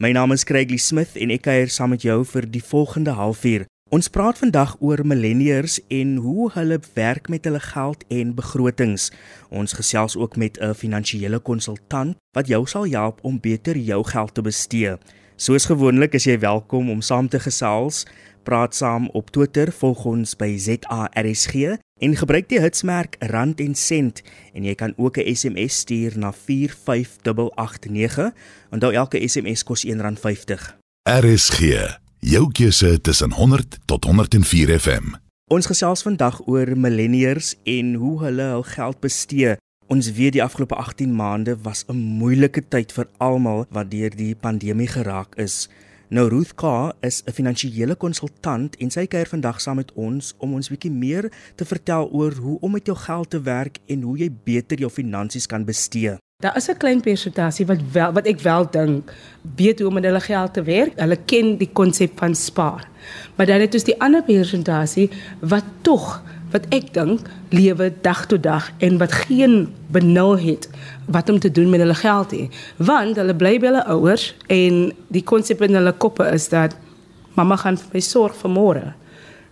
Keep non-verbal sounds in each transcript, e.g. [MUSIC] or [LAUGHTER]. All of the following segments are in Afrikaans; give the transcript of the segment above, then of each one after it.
My naam is Craigly Smith en ek kuier saam met jou vir die volgende halfuur. Ons praat vandag oor millennials en hoe hulle werk met hulle geld en begrotings. Ons gesels ook met 'n finansiële konsultant wat jou sal help om beter jou geld te bestee. Soos gewoonlik is jy welkom om saam te gesels. Praat saam op Twitter, volg ons by ZARSG en gebruik die hitsmerk rand en sent en jy kan ook 'n SMS stuur na 45889. Onthou elke SMS kos R1.50. RSG, jou keuse tussen 100 tot 104 FM. Ons gesels vandag oor millennials en hoe hulle hul geld bestee. Ons weet die afgelope 18 maande was 'n moeilike tyd vir almal wat deur die pandemie geraak is. Nou Ruth K is 'n finansiële konsultant en sy kuier vandag saam met ons om ons bietjie meer te vertel oor hoe om met jou geld te werk en hoe jy beter jou finansies kan bestee. Daar is 'n klein persentasie wat wel wat ek wel dink weet hoe om met hulle geld te werk. Hulle ken die konsep van spaar. Maar dan het ons die ander persentasie wat tog wat ek dink lewe dag tot dag en wat geen benul het wat om te doen met hulle geld nie want hulle bly by hulle ouers en die konsep in hulle koppe is dat mamma gaan vir my sorg vir môre.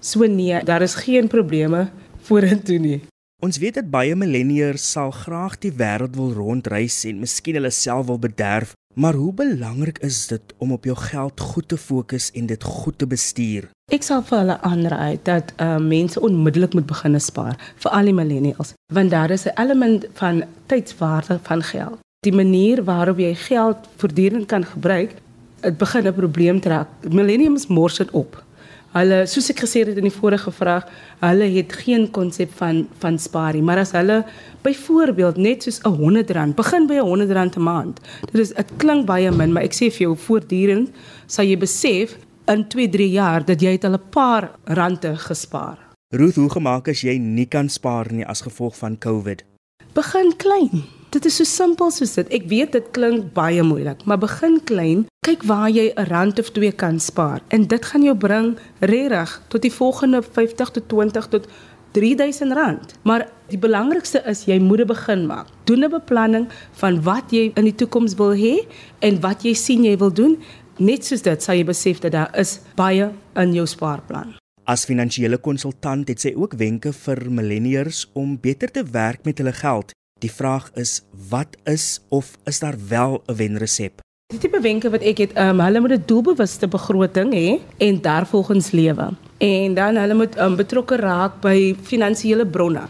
So nee daar is geen probleme vorentoe nie. Ons weet dat baie millennials sal graag die wêreld wil rondreis en miskien hulle self wil bederf, maar hoe belangrik is dit om op jou geld goed te fokus en dit goed te bestuur? Ek sal vir hulle aanraai dat uh, mense onmiddellik moet begin spaar, veral die millennials, want daar is 'n element van tydswaarde van geld. Die manier waarop jy geld voortdurend kan gebruik, dit begin 'n probleem trek. Millennials mors dit op. Hulle soos ek gesê het in die vorige vraag, hulle het geen konsep van van spaar nie, maar as hulle byvoorbeeld net soos 'n R100 begin by 'n R100 'n maand. Dit is dit klink baie min, maar ek sê vir jou voortdurend sal jy besef in 2-3 jaar dat jy het al 'n paar rande gespaar. Ruth, hoe gemaak as jy nie kan spaar nie as gevolg van COVID? Begin klein. Dit is so simpel soos dit. Ek weet dit klink baie moeilik, maar begin klein. Kyk waar jy 'n rand of 2 kan spaar en dit gaan jou bring regtig tot die volgende 50 tot 20 tot 3000 rand. Maar die belangrikste is jy moet begin maak. Doen 'n beplanning van wat jy in die toekoms wil hê en wat jy sien jy wil doen Net soos dit sal jy besef dat daar is baie in jou spaarplan. As finansiële konsultant het sy ook wenke vir millennials om beter te werk met hulle geld. Die vraag is, wat is of is daar wel 'n wenresep? Die tipe wenke wat ek het, um, hulle moet 'n doelbewuste begroting hê en daarvolgens lewe. En dan hulle moet um, betrokke raak by finansiële bronne.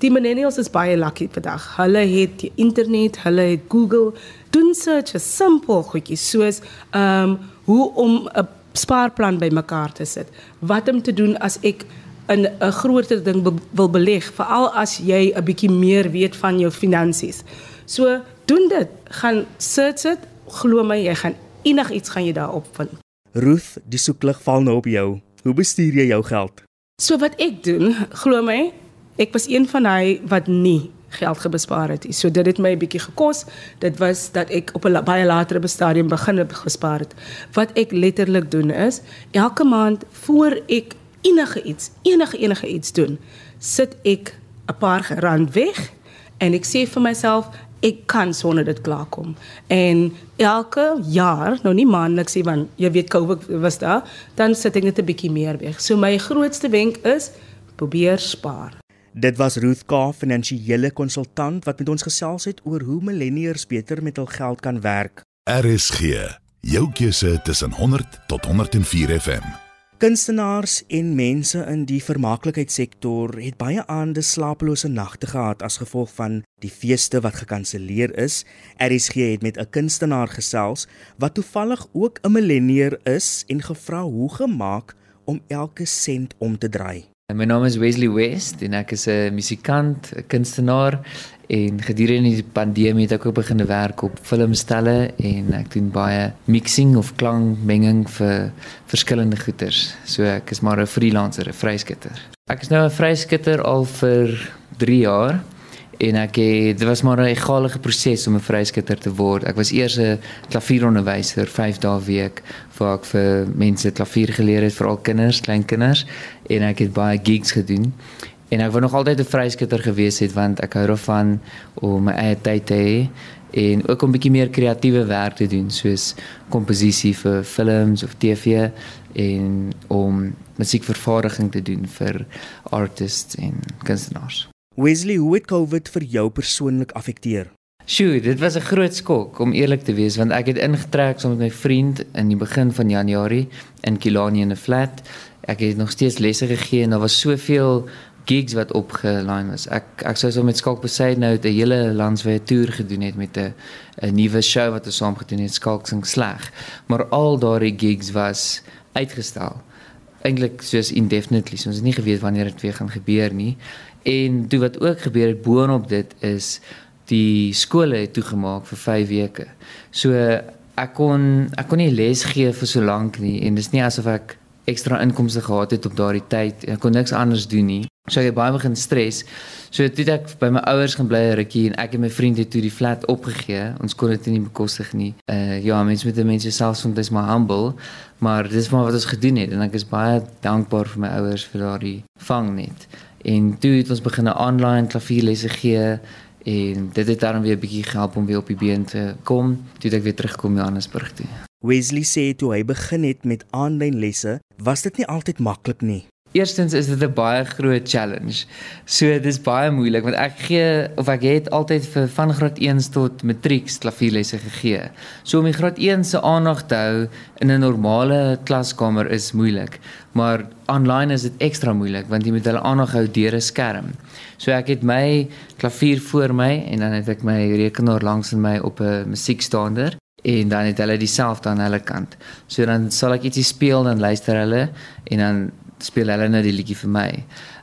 Die millennials is baie lucky vandag. Hulle het internet, hulle het Google, doen search is simpel goedjies soos ehm um, hoe om 'n spaarplan bymekaar te sit. Wat om te doen as ek in 'n groter ding be wil beleg, veral as jy 'n bietjie meer weet van jou finansies. So doen dit, gaan search dit, glo my jy gaan enigiets gaan jy daarop vind. Ruth, die soeklig val nou op jou. Hoe bestuur jy jou geld? So wat ek doen, glo my, ek was een van hy wat nie geld gebespaar het. So dit het my 'n bietjie gekos. Dit was dat ek op 'n baie latere stadium begin het gespaar het. Wat ek letterlik doen is elke maand voor ek enige iets, enige enige iets doen, sit ek 'n paar rand weg en ek sê vir myself ek kan sonder dit klaarkom. En elke jaar, nou nie maandeliks nie want jy weet COVID was daar, dan sit ek net 'n bietjie meer weg. So my grootste wenk is probeer spaar. Dit was Ruth K, finansiële konsultant wat met ons gesels het oor hoe millennials beter met hul geld kan werk. RSG, jou keuse tussen 100 tot 104 FM. Kunstenaars en mense in die vermaaklikheidssektor het baie aande slapelose nagte gehad as gevolg van die feeste wat gekanselleer is. RSG het met 'n kunstenaar gesels wat toevallig ook 'n millennial is en gevra hoe gemaak om elke sent om te draai. My naam is Wesley West en ek is 'n musikant, 'n kunstenaar en gedurende die pandemie het ek ook begin werk op filmstelle en ek doen baie mixing of klangmenging vir verskillende goeters. So ek is maar 'n freelancer, 'n vryskutter. Ek is nou 'n vryskutter al vir 3 jaar en ek het dit was maar 'n egalige proses om 'n vryskutter te word. Ek was eers 'n klavieronderwyser 5 dae week waar ek vir mense klavier geleer het, veral kinders, klein kinders en ek het baie gigs gedoen. En ek wou nog altyd 'n vryskutter gewees het want ek hou daarvan om my eie tyd te hê en ook om bietjie meer kreatiewe werk te doen soos komposisie vir films of TV en om musiekvervaardiging te doen vir artists en kunstenaars. Wesley, hoe het COVID vir jou persoonlik affekteer? Sjoe, dit was 'n groot skok om eerlik te wees want ek het ingetrek saam met my vriend in die begin van Januarie in Kilani in 'n flat. Ek het nog steeds lesse gegee en daar was soveel gigs wat opgelyn was. Ek ek sou so met Skalk Beside nou 'n hele landwyse toer gedoen het met 'n 'n nuwe show wat ons saam gedoen het, Skalk sing sleg. Maar al daardie gigs was uitgestel. Eintlik soos indefinitely. So ons het nie geweet wanneer dit weer gaan gebeur nie. En toe wat ook gebeur het boonop dit is die skole het toegemaak vir 5 weke. So ek kon ek kon nie les gee vir so lank nie en dis nie asof ek ekstra inkomste gehad het op daardie tyd. Ek kon niks anders doen nie. So ek het baie begin stres. So toe ek by my ouers gaan bly 'n rukkie en ek en my vriend het toe die flat opgegee. Ons kon dit nie bekostig nie. Uh ja, mense met mense selfs want dit is maar humble, maar dis maar wat ons gedoen het en ek is baie dankbaar vir my ouers vir daardie vangnet. En toe het ons begin 'n online klavierlesse gee en dit het dan weer 'n bietjie gehelp om weer op die been te kom toe ek weer terugkom in Johannesburg toe. Wesley sê toe hy begin het met aanlyn lesse, was dit nie altyd maklik nie. Eerstens is dit 'n baie groot challenge. So dis baie moeilik want ek gee of ek het altyd vir van graad 1 tot matriek klavierlesse gegee. So om die graad 1 se aandag te hou in 'n normale klaskamer is moeilik, maar aanlyn is dit ekstra moeilik want jy moet hulle aandag hou deur 'n skerm. So ek het my klavier voor my en dan het ek my rekenaar langs in my op 'n musiekstander en dan het hulle dieselfde aan hulle kant. So dan sal ek ietsie speel dan luister hulle en dan speel hulle nou die liedjie vir my.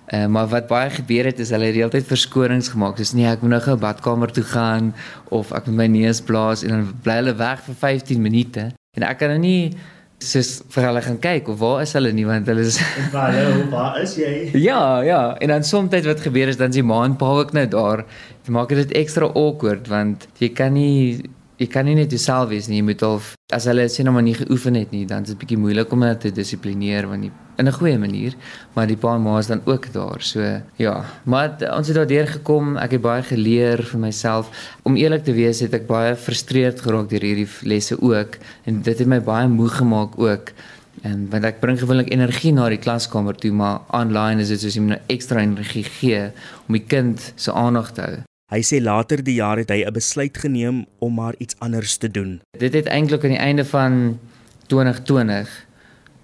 Uh, maar wat baie gebeur het is hulle het die hele tyd verskonings gemaak. Dis nee, ek moet nou gou badkamer toe gaan of ek moet my neus blaas en dan bly hulle weg vir 15 minute. En ek kan nou nie soos vir hulle gaan kyk of waar is hulle nie want hulle is [LAUGHS] Hallo, waar is jy? Ja, ja, en dan soms wat gebeur is dan sy ma en pa ook nou daar. Dit maak dit ekstra awkward want jy kan nie jy kan nie net jouself wees nie, jy moet al as hulle sê nou maar nie geoefen het nie, dan is dit bietjie moeilik om hulle te dissiplineer want jy in 'n goeie manier, maar die pa en ma is dan ook daar. So ja, maar ons het daardeur gekom. Ek het baie geleer vir myself. Om eerlik te wees, het ek baie frustreerd geraak deur hierdie lesse ook en dit het my baie moeg gemaak ook. En want ek bring gewoonlik energie na die klaskamer toe, maar online is dit soos jy moet nou ekstra energie gee om die kind se aandag te hou. Hy sê later die jaar het hy 'n besluit geneem om maar iets anders te doen. Dit het eintlik aan die einde van 2020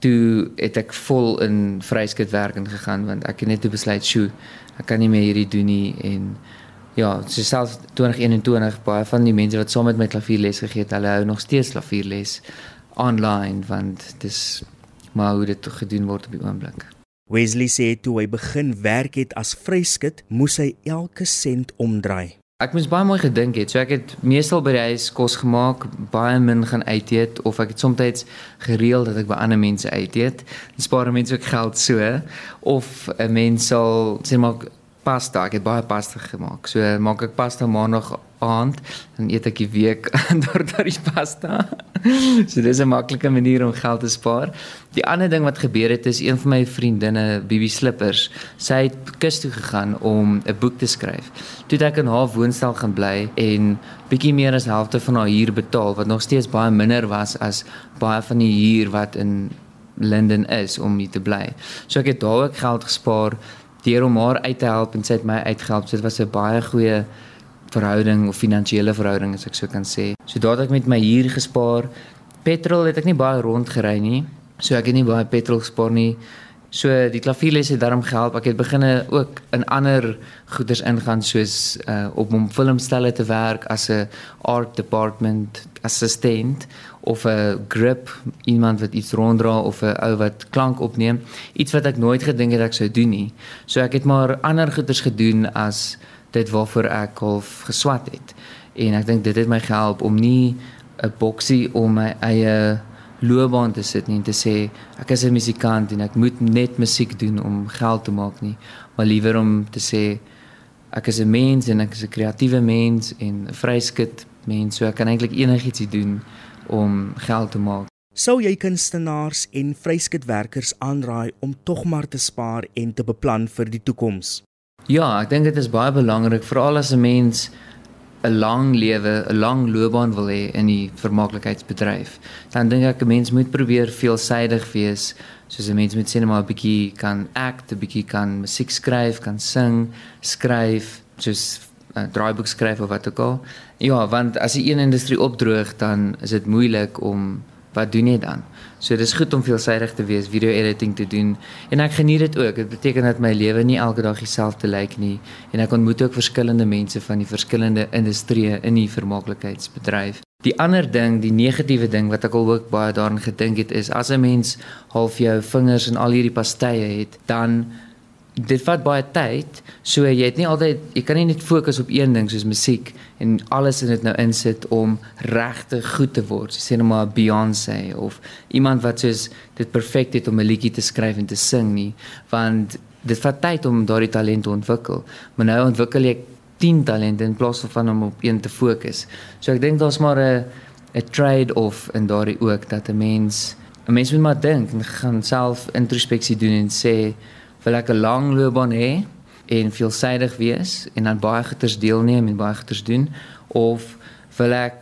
toe het ek vol in vryskut werk ingegaan want ek het net besluit, "Sjoe, ek kan nie meer hierdie doen nie." En ja, so self 2021 baie van die mense wat saam met my klavierles gegee het, hulle hou nog steeds klavierles online want dis maar hoe dit gedoen word op die oomblik. Wesley sê toe hy begin werk het as vryskut, moes hy elke sent omdraai. Ek moes baie mooi gedink het. So ek het meestal by die huis kos gemaak, baie min gaan uit eet of ek het soms gereël dat ek by ander mense uit eet. Dit spaar mense ook geld so of 'n mens sal sê maar pasta. Ek het baie pasta gemaak. So maak ek pasta maandag aand en eet ek die week [LAUGHS] deur daardie pasta. so dis 'n maklike manier om geld te spaar. Die ander ding wat gebeur het is een van my vriendinne, Bibi Slippers, sy het kus toe gegaan om 'n boek te skryf. Toe het ek in haar woonstel gaan bly en bietjie meer as helfte van haar huur betaal wat nog steeds baie minder was as baie van die huur wat in Linden is om hier te bly. So ek het daar ook geld gespaar deur om haar uit te help en sy het my uitgehelp. So dit was 'n baie goeie verhouding of finansiële verhouding as ek so kan sê. So daad ek met my huur gespaar. Petrol het ek nie baie rondgery nie. So ek het nie baie petrol gespaar nie. So die klavierles het daarom gehelp. Ek het begine ook in ander goederes ingaan soos uh op om filmstelle te werk as 'n art department assistent of 'n grip iemand wat iets ronddra of 'n ou wat klank opneem iets wat ek nooit gedink het ek sou doen nie so ek het maar ander goeders gedoen as dit waarvoor ek half geswat het en ek dink dit het my gehelp om nie 'n boksie om my eie loopbaan te sit nie en te sê ek is 'n musikant en ek moet net musiek doen om geld te maak nie maar liewer om te sê ek is 'n mens en ek is 'n kreatiewe mens en 'n vryskut mens so ek kan eintlik enigiets doen om geld te maak. Sou jy kunstenaars en vryskutwerkers aanraai om tog maar te spaar en te beplan vir die toekoms? Ja, ek dink dit is baie belangrik veral as 'n mens 'n lang lewe, 'n lang loopbaan wil hê in die vermaaklikheidsbedryf, dan dink ek 'n mens moet probeer veelsidig wees. Soos 'n mens moet sê net maar 'n bietjie kan act, 'n bietjie kan musiek skryf, kan sing, skryf, soos 'n uh, draaiboek skryf of wat ook al. Ja, want as die een industrie opdroog, dan is dit moeilik om wat doen jy dan? So dis goed om veelsidig te wees, video editing te doen en ek geniet dit ook. Dit beteken dat my lewe nie elke dag dieselfde lyk nie en ek ontmoet ook verskillende mense van die verskillende industrieë in die vermaaklikheidsbedryf. Die ander ding, die negatiewe ding wat ek al ook baie daarin gedink het is as 'n mens half jou vingers in al hierdie pastye het, dan dit vat baie tyd. So jy het nie altyd jy kan nie net fokus op een ding soos musiek en alles in dit nou insit om regtig goed te word. Sê net maar Beyoncé of iemand wat soos dit perfek het om 'n liedjie te skryf en te sing nie, want dit vat tyd om daardie talent te ontwikkel. Maar nou ontwikkel jy 10 talente in plaas van om op een te fokus. So ek dink daar's maar 'n 'n trade-off in daardie ook dat 'n mens 'n mens moet maar dink en gaan self introspeksie doen en sê wil ek 'n lang loopbaan hê en veelsidig wees en dan baie goeders deelneem en baie goeders doen of wil ek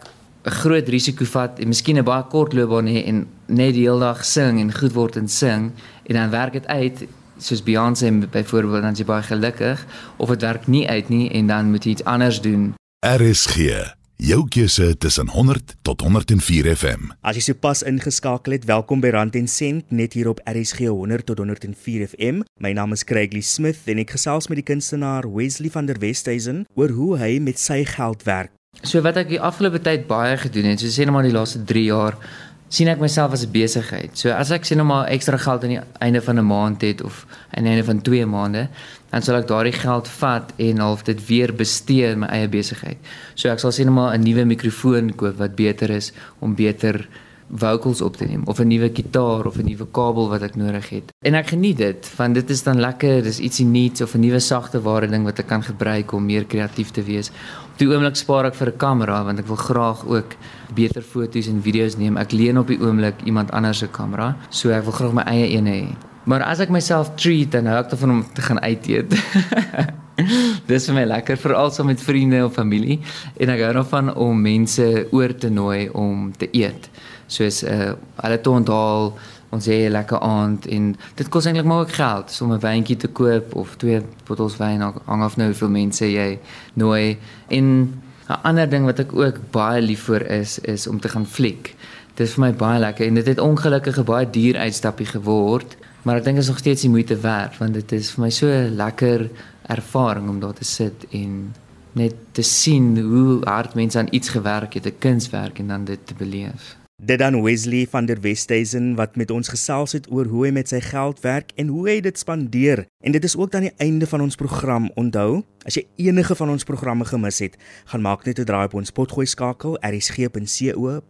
'n groot risiko vat en miskien 'n baie kort loopbaan hê en net die hele dag sing en goed word en sing en dan werk dit uit soos Beyoncé byvoorbeeld dan jy baie gelukkig of dit werk nie uit nie en dan moet jy iets anders doen. RSG Jou keuse tussen 100 tot 104 FM. As jy sopas ingeskakel het, welkom by Rand en Sent net hier op RSG 100 tot 104 FM. My naam is Craigley Smith en ek gesels met die kunstenaar Wesley van der Westhuizen oor hoe hy met sy geld werk. So wat ek die afgelope tyd baie gedoen het, so sê net maar die laaste 3 jaar, sien ek myself as 'n besigheid. So as ek sien nou maar ekstra geld aan die einde van 'n maand het of aan die einde van 2 maande, dan sal ek daardie geld vat en half dit weer bestee in my eie besigheid. So ek sal sê net maar 'n nuwe mikrofoon koop wat beter is om beter vocals op te neem of 'n nuwe gitaar of 'n nuwe kabel wat ek nodig het. En ek geniet dit want dit is dan lekker, dis ietsie nuuts of 'n nuwe sagte ware ding wat ek kan gebruik om meer kreatief te wees. Op die oomblik spaar ek vir 'n kamera want ek wil graag ook beter foto's en video's neem. Ek leen op die oomblik iemand anders se kamera, so ek wil graag my eie een hê. Maar as ek myself treat dan hou ek daarvan om te gaan uit eet. [LAUGHS] Dis vir my lekker veral saam met vriende of familie en ek hou daarvan om mense oor te nooi om te eet. Soos uh hulle te onthaal ons sê lekker aand en dit kos eintlik maar ook geld so om 'n wyntjie te koop of twee bottels wyn hang af nou hoeveel mense jy nooi. En 'n ander ding wat ek ook baie lief vir is is om te gaan fliek. Dit is vir my baie lekker en dit het ongelukkig 'n baie duur uitstappie geword Maar ek dink dit is nog steeds die moeite werd want dit is vir my so lekker ervaring om daar te sit en net te sien hoe hard mense aan iets gewerk het, 'n kunswerk en dan dit te beleef. Dit dan Wesley van der Westhuizen wat met ons gesels het oor hoe hy met sy geld werk en hoe hy dit spandeer. En dit is ook dan die einde van ons program. Onthou, as jy enige van ons programme gemis het, gaan maak net 'n draai op ons potgooi skakel rsg.co.za.